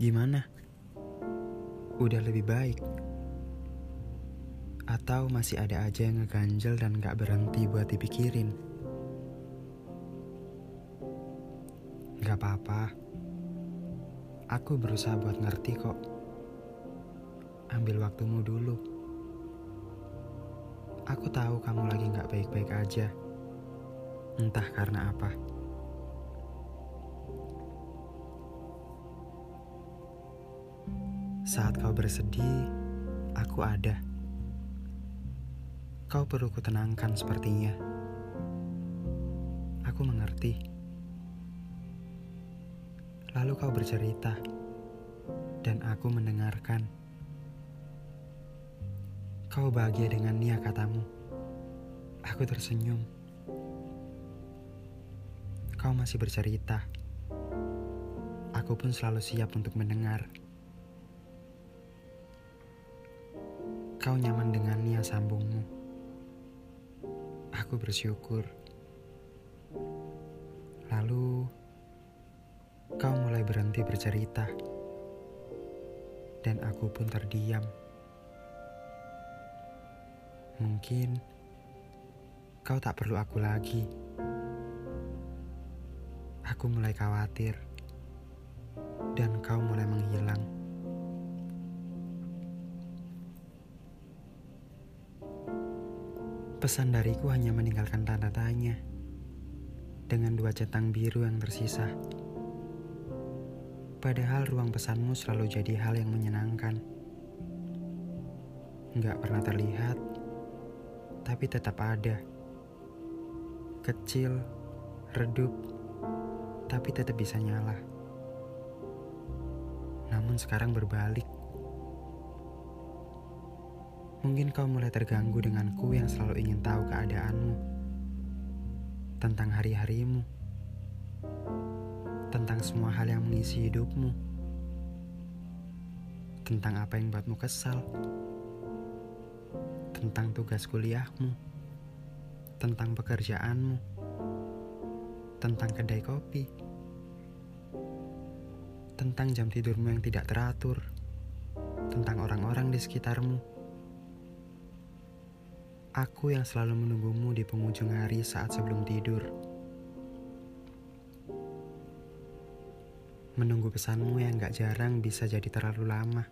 Gimana? Udah lebih baik? Atau masih ada aja yang ngeganjel dan gak berhenti buat dipikirin? Gak apa-apa. Aku berusaha buat ngerti kok. Ambil waktumu dulu. Aku tahu kamu lagi gak baik-baik aja. Entah karena apa. Saat kau bersedih, aku ada. Kau perlu kutenangkan sepertinya. Aku mengerti. Lalu kau bercerita, dan aku mendengarkan. Kau bahagia dengan nia katamu. Aku tersenyum. Kau masih bercerita. Aku pun selalu siap untuk mendengar. Kau nyaman dengan nia sambungmu. Aku bersyukur. Lalu, kau mulai berhenti bercerita. Dan aku pun terdiam. Mungkin kau tak perlu aku lagi. Aku mulai khawatir. Dan kau Pesan dariku hanya meninggalkan tanda tanya dengan dua centang biru yang tersisa. Padahal ruang pesanmu selalu jadi hal yang menyenangkan. Nggak pernah terlihat, tapi tetap ada. Kecil, redup, tapi tetap bisa nyala. Namun sekarang berbalik. Mungkin kau mulai terganggu denganku yang selalu ingin tahu keadaanmu. Tentang hari-harimu. Tentang semua hal yang mengisi hidupmu. Tentang apa yang buatmu kesal. Tentang tugas kuliahmu. Tentang pekerjaanmu. Tentang kedai kopi. Tentang jam tidurmu yang tidak teratur. Tentang orang-orang di sekitarmu Aku yang selalu menunggumu di penghujung hari saat sebelum tidur. Menunggu pesanmu yang gak jarang bisa jadi terlalu lama.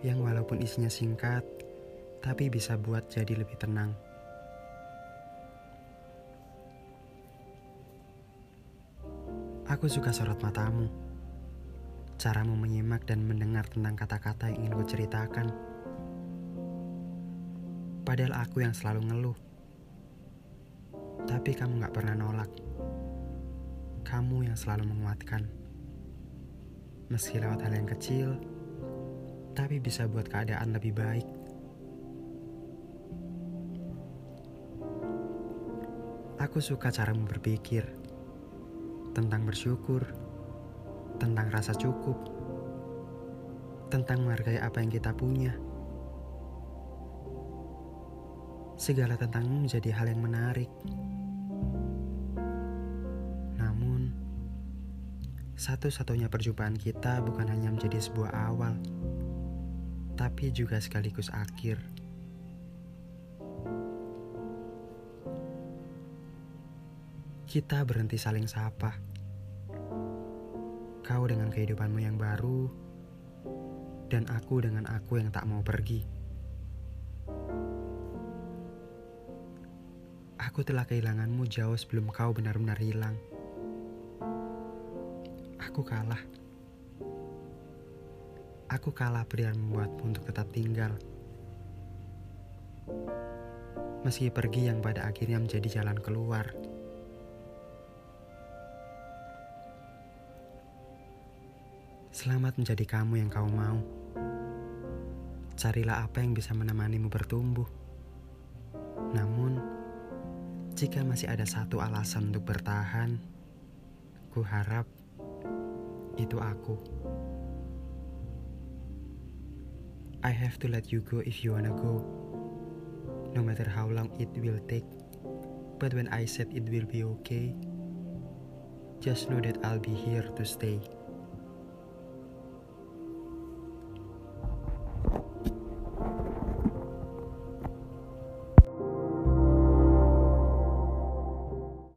Yang walaupun isinya singkat, tapi bisa buat jadi lebih tenang. Aku suka sorot matamu. Caramu menyimak dan mendengar tentang kata-kata yang ingin ku ceritakan Padahal aku yang selalu ngeluh. Tapi kamu gak pernah nolak. Kamu yang selalu menguatkan. Meski lewat hal yang kecil, tapi bisa buat keadaan lebih baik. Aku suka caramu berpikir tentang bersyukur, tentang rasa cukup, tentang menghargai apa yang kita punya segala tentangmu menjadi hal yang menarik. Namun, satu-satunya perjumpaan kita bukan hanya menjadi sebuah awal, tapi juga sekaligus akhir. Kita berhenti saling sapa. Kau dengan kehidupanmu yang baru, dan aku dengan aku yang tak mau pergi. Aku telah kehilanganmu jauh sebelum kau benar-benar hilang. Aku kalah. Aku kalah pria membuatmu untuk tetap tinggal. Meski pergi yang pada akhirnya menjadi jalan keluar. Selamat menjadi kamu yang kau mau. Carilah apa yang bisa menemanimu bertumbuh. Namun, jika masih ada satu alasan untuk bertahan, ku harap itu aku. I have to let you go if you wanna go. No matter how long it will take. But when I said it will be okay, just know that I'll be here to stay.